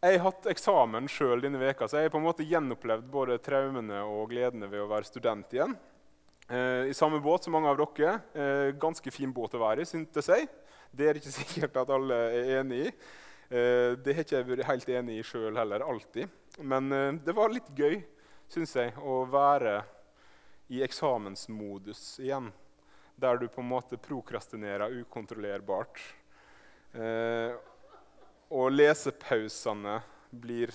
Jeg har hatt eksamen sjøl denne veka, så jeg har på en måte gjenopplevd både traumene og gledene ved å være student igjen. Eh, I samme båt som mange av dere. Eh, ganske fin båt å være i, syntes jeg. Det er ikke sikkert at alle er enig i. Eh, det har ikke jeg vært helt enig i sjøl heller, alltid. Men eh, det var litt gøy, syns jeg, å være i eksamensmodus igjen. Der du på en måte prokrastinerer ukontrollerbart. Eh, og lesepausene blir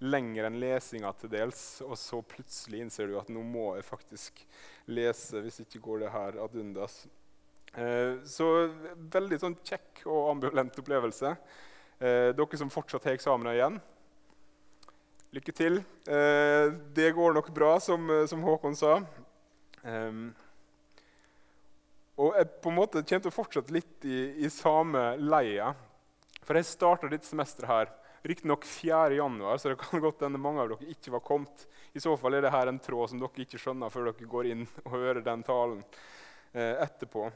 lengre enn lesinga til dels. Og så plutselig innser du at nå må jeg faktisk lese, hvis ikke går det her ad undas. Eh, så veldig sånn kjekk og ambivalent opplevelse. Eh, dere som fortsatt har eksamener igjen, lykke til. Eh, det går nok bra, som, som Håkon sa. Og jeg på en måte kommer til å fortsette litt i, i samme leia for jeg starta ditt semester her, riktignok 4.1., så det kan godt hende mange av dere ikke var kommet. I så fall er dette en tråd som dere ikke skjønner før dere går inn og hører den talen eh, etterpå.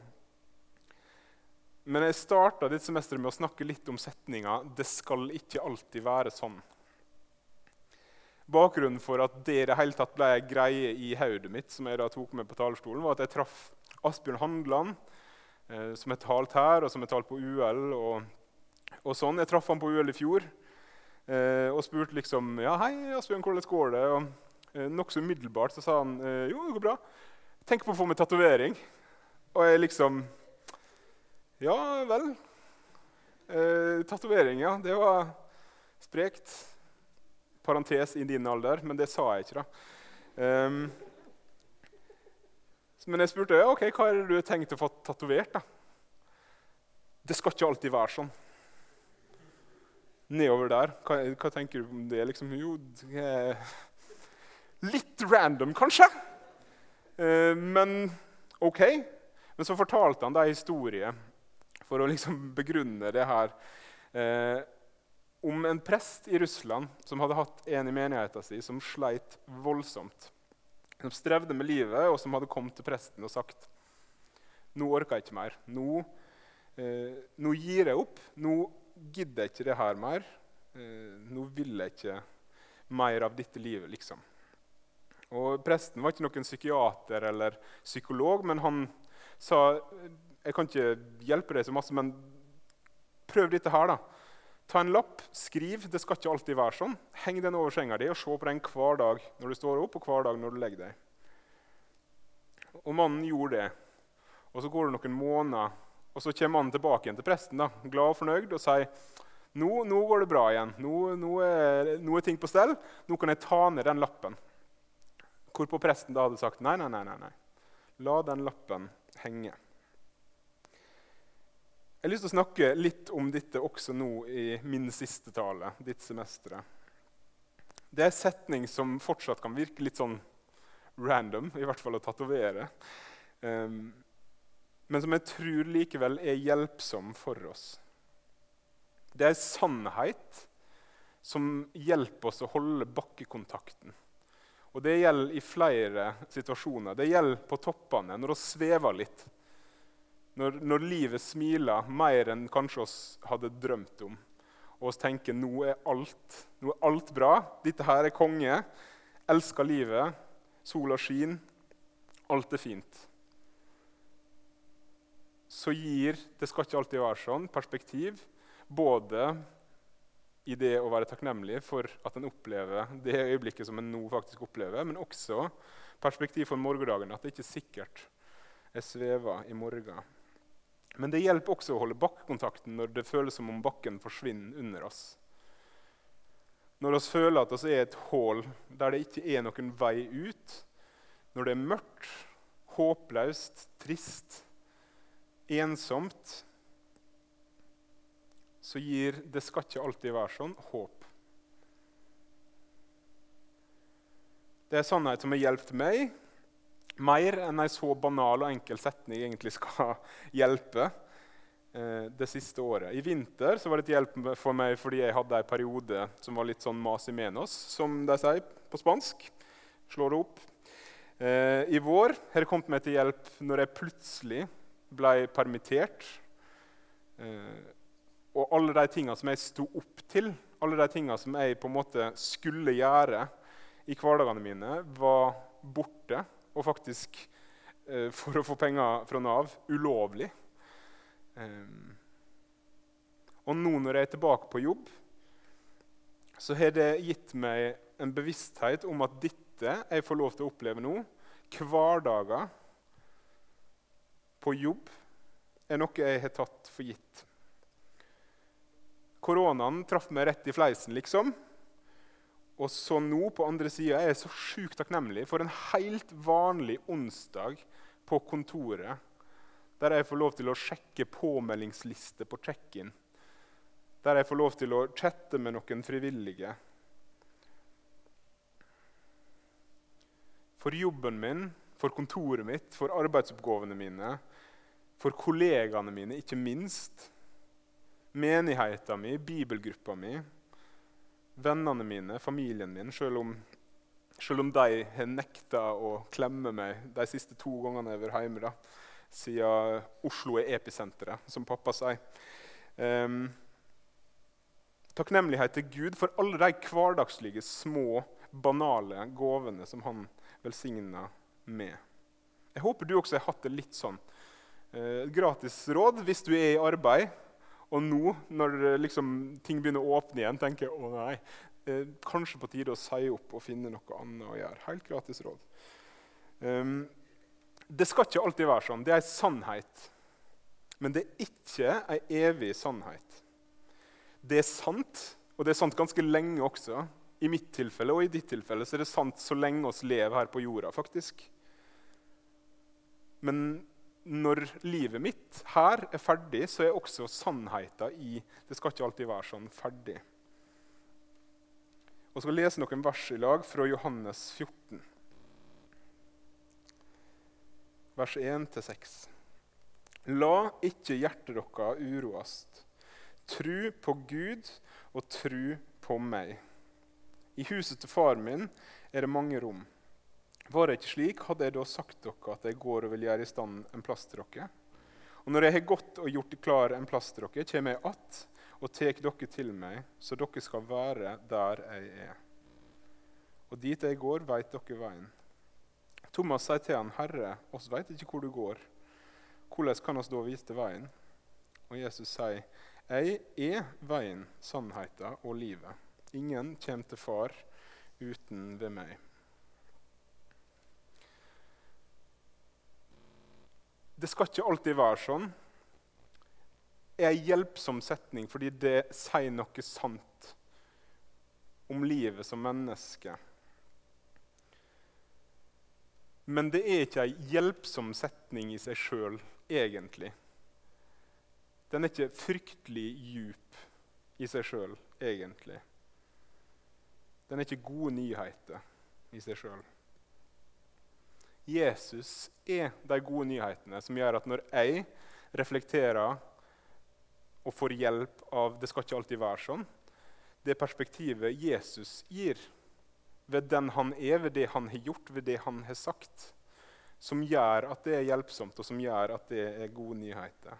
Men jeg starta dette semesteret med å snakke litt om setninga 'Det skal ikke alltid være sånn'. Bakgrunnen for at det i det hele tatt ble greie i hodet mitt, som jeg da tok med på talerstolen, var at jeg traff Asbjørn Handland, eh, som har talt her, og som har talt på UL. og og sånn. Jeg traff han på UL i fjor eh, og spurte liksom ja, 'Hei, Asbjørn, hvordan går det?' Og eh, Nokså umiddelbart så sa han eh, 'Jo, det går bra. Tenk på å få meg tatovering.' Og jeg liksom Ja vel. Eh, tatovering, ja. Det var sprekt. Parentes i din alder, men det sa jeg ikke, da. Um, men jeg spurte ja, ok, hva er det du har tenkt å få tatovert. da? Det skal ikke alltid være sånn nedover der. Hva, hva, tenker du om det? Liksom, jo, det litt random, kanskje. Eh, men OK. Men så fortalte han da en historie for å liksom begrunne det her. Eh, om en prest i Russland som hadde hatt en i menigheten sin som sleit voldsomt. Som strevde med livet, og som hadde kommet til presten og sagt nå orker jeg ikke mer. Nå, eh, nå gir jeg opp. Nå gidder jeg ikke det her mer. Eh, nå vil jeg ikke mer av dette livet, liksom. Og Presten var ikke noen psykiater eller psykolog, men han sa jeg kan ikke hjelpe deg så masse, men prøv dette her. da. Ta en lapp, skriv. Det skal ikke alltid være sånn. Heng den over senga di og se på den hver dag når du står opp og hver dag når du legger deg. Og mannen gjorde det. Og Så går det noen måneder og Så kommer han tilbake igjen til presten da, glad og fornøyd og sier nå, nå går det bra igjen. Nå, nå, er, nå, er, ting på stell. Nå kan jeg ta ned den lappen. Hvorpå presten da hadde sagt nei, nei, nei, nei, nei. La den lappen henge. Jeg har lyst til å snakke litt om dette også nå i min siste tale. ditt semester. Det er en setning som fortsatt kan virke litt sånn random, i hvert fall å tatovere. Um, men som jeg tror likevel er hjelpsom for oss. Det er en sannhet som hjelper oss å holde bakkekontakten. Og Det gjelder i flere situasjoner. Det gjelder på toppene, når vi svever litt. Når, når, livet smiler mer enn kanskje oss hadde drømt om. Og oss tenker nå er alt, nå er alt bra. Dette her er konge. Elsker livet. Sola skinner. Alt er fint så gir det skal ikke alltid være sånn, perspektiv. Både i det å være takknemlig for at en opplever det øyeblikket som en nå faktisk opplever, men også perspektiv for morgendagen. At det ikke er sikkert jeg svever i morgen. Men det hjelper også å holde bakkekontakten når det føles som om bakken forsvinner under oss. Når vi føler at vi er et hull der det ikke er noen vei ut. Når det er mørkt, håpløst, trist ensomt, så gir det skal ikke alltid være sånn håp. Det er sannhet som har hjulpet meg mer enn en så banal og enkel setning egentlig skal hjelpe eh, det siste året. I vinter var det et hjelp for meg fordi jeg hadde en periode som var litt sånn mas i menos, som de sier på spansk. Slår det opp. Eh, I vår har det kommet meg til hjelp når jeg plutselig ble permittert. Eh, og alle de tingene som jeg sto opp til, alle de tingene som jeg på en måte skulle gjøre i hverdagene mine, var borte. Og faktisk, eh, for å få penger fra Nav, ulovlig. Eh, og nå når jeg er tilbake på jobb, så har det gitt meg en bevissthet om at dette jeg får lov til å oppleve nå, hverdager på jobb, er noe jeg har tatt for gitt. Koronaen traff meg rett i fleisen, liksom. Og så nå, på andre sida, er jeg så sjukt takknemlig for en helt vanlig onsdag på kontoret, der jeg får lov til å sjekke påmeldingsliste på check-in. Der jeg får lov til å chatte med noen frivillige. For jobben min, for kontoret mitt, for arbeidsoppgavene mine, for kollegaene mine, ikke minst. Menigheten min, bibelgruppa mi, vennene mine, familien min, selv om, selv om de har nekta å klemme meg de siste to gangene jeg har vært hjemme. da, Siden Oslo er episenteret, som pappa sier. Um, takknemlighet til Gud for alle de hverdagslige, små, banale gavene som han velsigna med. Jeg håper du også har hatt det litt sånn. Eh, gratis råd hvis du er i arbeid, og nå når liksom, ting begynner å åpne igjen, tenker jeg å nei, eh, kanskje på tide å si opp og finne noe annet å gjøre. Helt gratis råd. Um, det skal ikke alltid være sånn. Det er en sannhet. Men det er ikke en evig sannhet. Det er sant, og det er sant ganske lenge også. I mitt tilfelle og i ditt tilfelle så er det sant så lenge oss lever her på jorda. faktisk. Men når livet mitt her er ferdig, så er også sannheten i Det skal ikke alltid være sånn ferdig. Og skal lese noen vers i lag fra Johannes 14, vers 1-6. La ikke hjertet deres uroast. Tru på Gud og tru på meg. I huset til far min er det mange rom. Var det ikke slik, hadde jeg da sagt dere at jeg går og vil gjøre i stand en plass til dere. Og når jeg har gått og gjort klar en plass til dere, kommer jeg att og tar dere til meg, så dere skal være der jeg er. Og dit jeg går, veit dere veien. Thomas sier til han, 'Herre, oss veit ikke hvor du går.' Hvordan kan oss da vite veien? Og Jesus sier, 'Jeg er veien, sannheten og livet.' Ingen kommer til Far uten ved meg. Det skal ikke alltid være sånn. er en hjelpsom setning fordi det sier noe sant om livet som menneske. Men det er ikke en hjelpsom setning i seg sjøl, egentlig. Den er ikke fryktelig djup i seg sjøl, egentlig. Den er ikke gode nyheter i seg sjøl. Jesus er de gode nyhetene som gjør at når jeg reflekterer og får hjelp av Det skal ikke alltid være sånn. Det perspektivet Jesus gir ved den han er, ved det han har gjort, ved det han har sagt, som gjør at det er hjelpsomt, og som gjør at det er gode nyheter.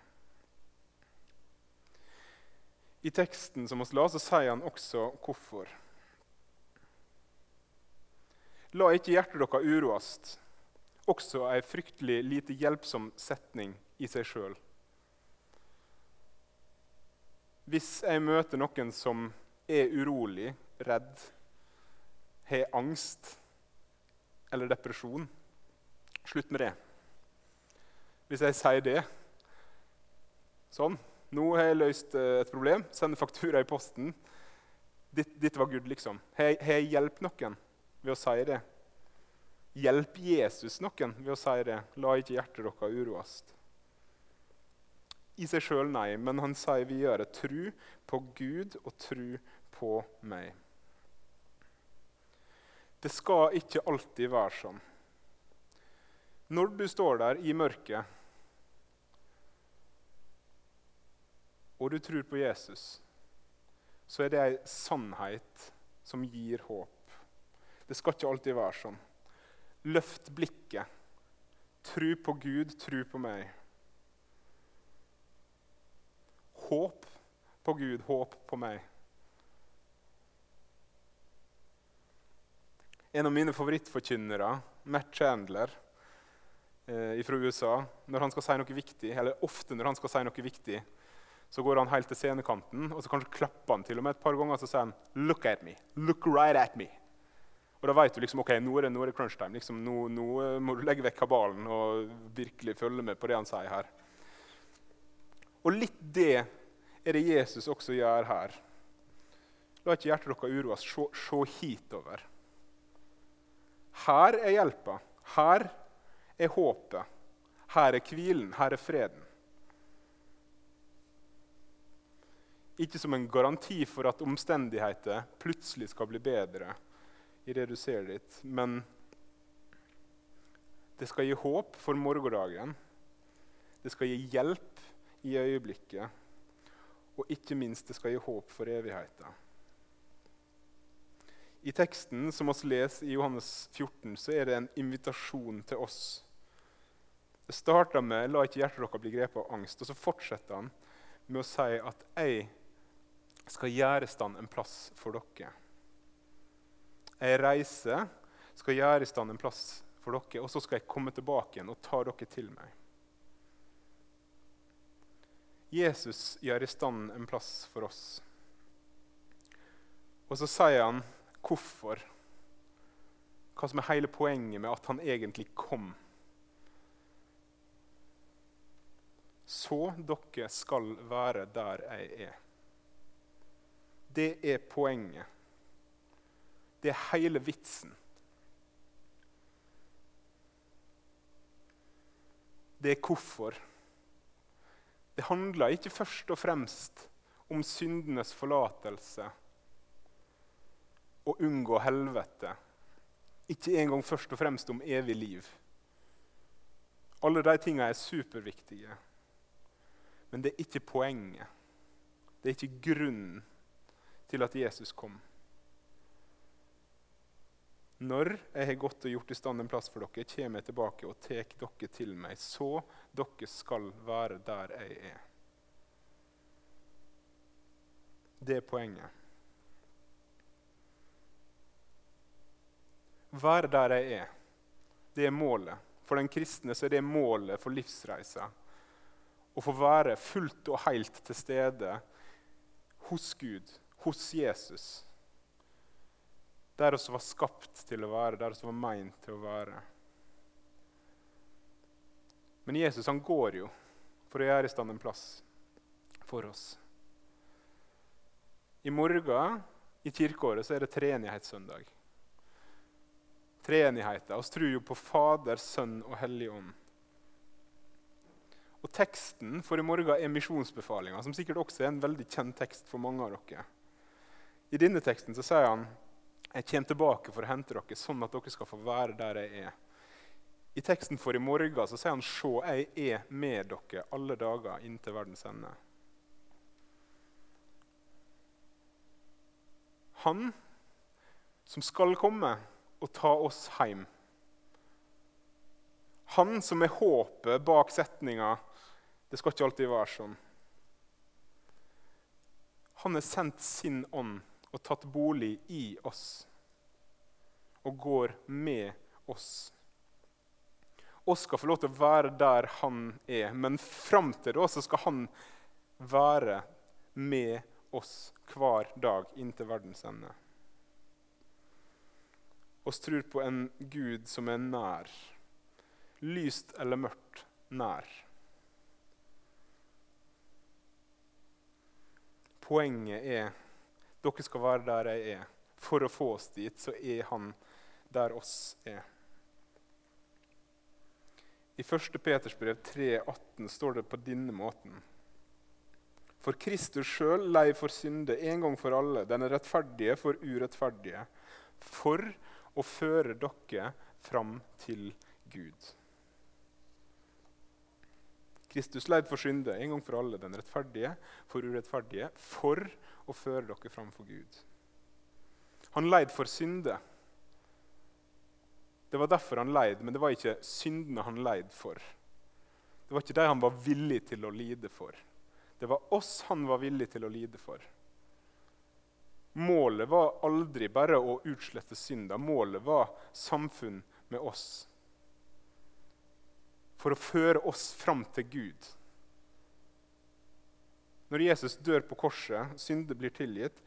I teksten som vi la, så sier han også hvorfor. La ikke hjertet deres uroast også ei fryktelig lite hjelpsom setning i seg sjøl. Hvis jeg møter noen som er urolig, redd, har angst eller depresjon Slutt med det. Hvis jeg sier det sånn Nå har jeg løst eh, et problem. Sender faktura i posten. Dette var good, liksom. Har jeg hjulpet noen ved å si det? Hjelp Jesus noen ved å si det. La ikke hjertet deres uroast. I seg sjøl nei, men han sier vi gjør det. Tru på Gud og tru på meg. Det skal ikke alltid være sånn. Når du står der i mørket og du tror på Jesus, så er det ei sannhet som gir håp. Det skal ikke alltid være sånn. Løft blikket. Tru på Gud, tru på meg. Håp på Gud, håp på meg. En av mine favorittforkynnere, Matt Chandler eh, fra USA, når han skal si noe viktig, eller ofte når han skal si noe viktig, så går han helt til scenekanten og så kanskje klapper han til og med et par ganger og så sier han, Look at me. Look right at me. Og da vet du liksom, ok, nå er det, det crunch time. Liksom, nå, nå, må du legge vekk kabalen og virkelig følge med på det han sier her. Og litt det er det Jesus også gjør her. La ikke hjertet deres uroes. Se, se hitover. Her er hjelpa. Her er håpet. Her er hvilen. Her er freden. Ikke som en garanti for at omstendigheter plutselig skal bli bedre i det du ser ditt, men det skal gi håp for morgendagen. Det skal gi hjelp i øyeblikket. Og ikke minst, det skal gi håp for evigheten. I teksten som vi leser i Johannes 14, så er det en invitasjon til oss. Det starter med 'la ikke hjertet deres bli grepet av angst', og så fortsetter han med å si at 'jeg skal gjøre stand en plass for dere'. Jeg reiser, skal gjøre i stand en plass for dere, og så skal jeg komme tilbake igjen og ta dere til meg. Jesus gjør i stand en plass for oss. Og så sier han hvorfor. Hva som er hele poenget med at han egentlig kom. Så dere skal være der jeg er. Det er poenget. Det er hele vitsen. Det er hvorfor. Det handler ikke først og fremst om syndenes forlatelse å unngå helvete. Ikke engang først og fremst om evig liv. Alle de tingene er superviktige. Men det er ikke poenget. Det er ikke grunnen til at Jesus kom. Når jeg har gått og gjort i stand en plass for dere, kommer jeg tilbake og tar dere til meg, så dere skal være der jeg er. Det er poenget. Være der jeg er, det er målet. For den kristne så er det målet for livsreisa. Å få være fullt og helt til stede hos Gud, hos Jesus. Der vi var skapt til å være, der vi var meint til å være. Men Jesus han går jo for å gjøre i stand en plass for oss. I morgen i kirkeåret så er det treenighetssøndag treenigheten. Vi tror jo på Fader, Sønn og Hellig Ånd. Og Teksten for i morgen er misjonsbefalinga, som sikkert også er en veldig kjent tekst for mange av dere. I denne teksten så sier han jeg kommer tilbake for å hente dere, sånn at dere skal få være der jeg er. I teksten for i morgen så sier han «Sjå, jeg er med dere alle dager inntil verdens ende. Han som skal komme, og ta oss hjem. Han som er håpet bak setninga 'Det skal ikke alltid være sånn'. Han har sendt sin ånd og tatt bolig i oss og går med oss. Oss skal få lov til å være der han er, men fram til da skal han være med oss hver dag inntil verdens ende oss tror på en Gud som er nær. Lyst eller mørkt nær. Poenget er dere skal være der jeg er. For å få oss dit, så er han der oss er. I 1. Peters brev 3,18 står det på denne måten. For Kristus sjøl lei for synde en gang for alle, den er rettferdige for urettferdige, for å føre dere fram til Gud. Kristus leid for synde en gang for alle, den rettferdige for urettferdige, for å føre dere fram for Gud. Han leid for synde. Det var derfor han leid, men det var ikke syndene han leid for. Det var ikke de han var villig til å lide for. Det var oss han var villig til å lide for. Målet var aldri bare å utslette synda. Målet var samfunn med oss. For å føre oss fram til Gud. Når Jesus dør på korset, synder blir tilgitt,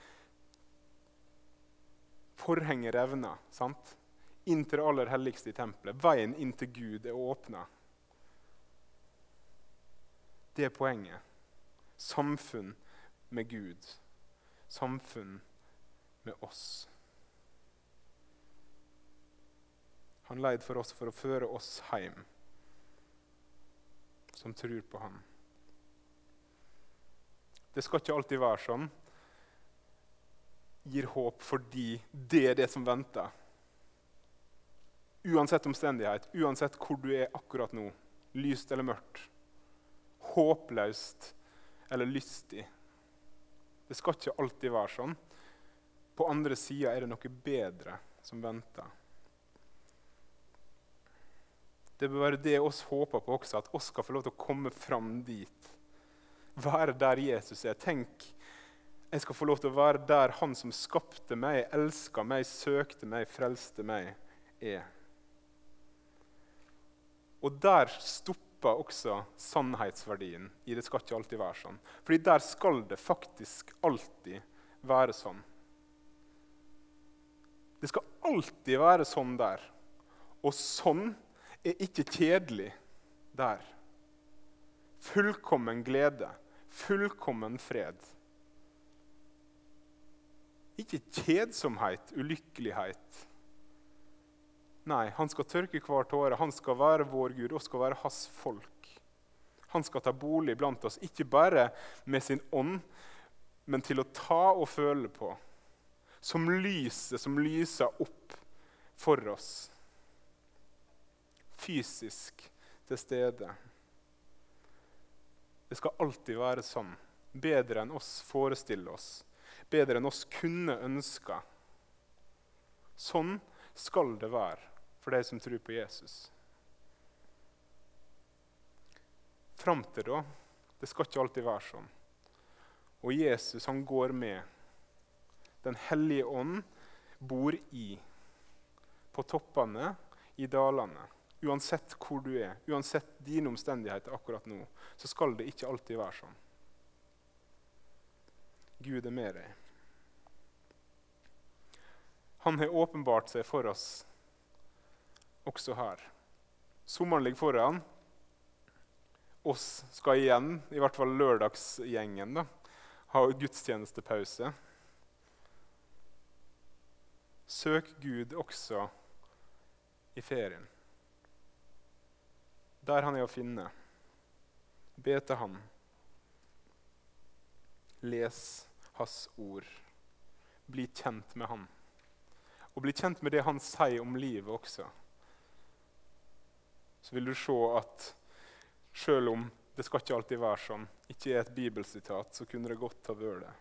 forhenget revner sant? inn til det aller helligste i tempelet. Veien inn til Gud er åpna. Det er poenget. Samfunn med Gud. Samfunn med oss. Han leid for oss for å føre oss hjem, som tror på ham. Det skal ikke alltid være sånn gir håp fordi det er det som venter. Uansett omstendighet, uansett hvor du er akkurat nå, lyst eller mørkt, håpløst eller lystig. Det skal ikke alltid være sånn. På andre sida er det noe bedre som venter. Det bør være det oss håper på også, at oss skal få lov til å komme fram dit. Være der Jesus er. Tenk jeg skal få lov til å være der Han som skapte meg, elska meg, søkte meg, frelste meg, er. Og der stopper også sannhetsverdien i det skal ikke alltid være sånn. Fordi der skal det faktisk alltid være sånn. Det skal alltid være sånn der. Og sånn er ikke kjedelig der. Fullkommen glede, fullkommen fred. Ikke kjedsomhet, ulykkelighet. Nei, han skal tørke hver tåre. Han skal være vår Gud og skal være hans folk. Han skal ta bolig blant oss, ikke bare med sin ånd, men til å ta og føle på. Som lyset som lyser opp for oss. Fysisk til stede. Det skal alltid være sånn. Bedre enn oss forestiller oss bedre enn oss kunne ønska. Sånn skal det være for de som tror på Jesus. Fram til da det skal ikke alltid være sånn. Og Jesus han går med. Den hellige ånd bor i. På toppene, i dalene. Uansett hvor du er, uansett dine omstendigheter akkurat nå, så skal det ikke alltid være sånn. Gud er med deg. Han har åpenbart seg for oss også her. Sommeren ligger foran. Oss skal igjen, i hvert fall lørdagsgjengen, da, ha gudstjenestepause. Søk Gud også i ferien. Der han er å finne. Be til Han. Les hans ord. Bli kjent med han. Og bli kjent med det han sier om livet også. Så vil du se at selv om det skal ikke alltid være sånn, ikke er et bibelsitat, så kunne det godt ha vært det.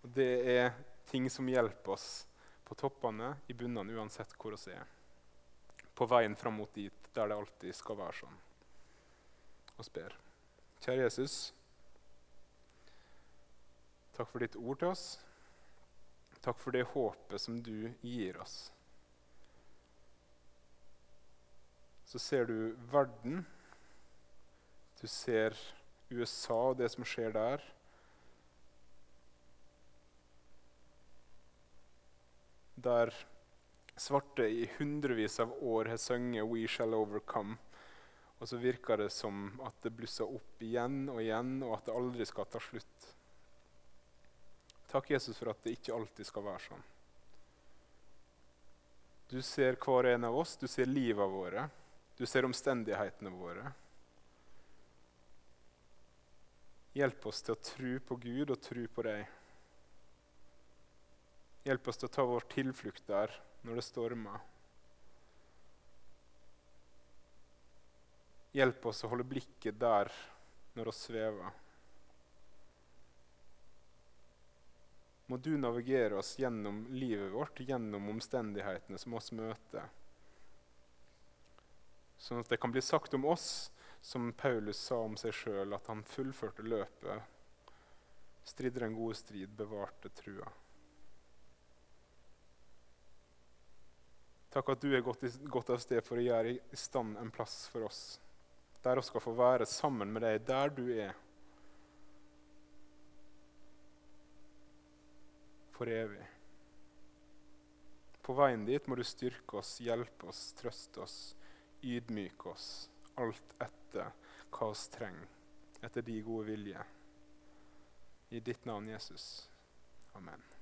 Og Det er ting som hjelper oss på toppene, i bunnene, uansett hvor vi er. På veien fram mot dit der det alltid skal være sånn. Og ber. Kjære Jesus. Takk for ditt ord til oss. Takk for det håpet som du gir oss. Så ser du verden. Du ser USA og det som skjer der. Der svarte i hundrevis av år har sunget 'We Shall Overcome'. Og så virker det som at det blusser opp igjen og igjen, og at det aldri skal ta slutt. Takk, Jesus, for at det ikke alltid skal være sånn. Du ser hver en av oss, du ser livet våre, du ser omstendighetene våre. Hjelp oss til å tro på Gud og tro på deg. Hjelp oss til å ta vår tilflukt der når det stormer. Hjelp oss å holde blikket der når vi svever. Må du navigere oss gjennom livet vårt, gjennom omstendighetene som oss møter. Sånn at det kan bli sagt om oss som Paulus sa om seg sjøl, at han fullførte løpet, stridde den gode strid, bevarte trua. Takk at du er gått, av sted for å gjøre i stand en plass for oss, der vi skal få være sammen med deg der du er, for evig. På veien dit må du styrke oss, hjelpe oss, trøste oss, ydmyke oss. Alt etter hva vi trenger, etter de gode vilje. I ditt navn, Jesus. Amen.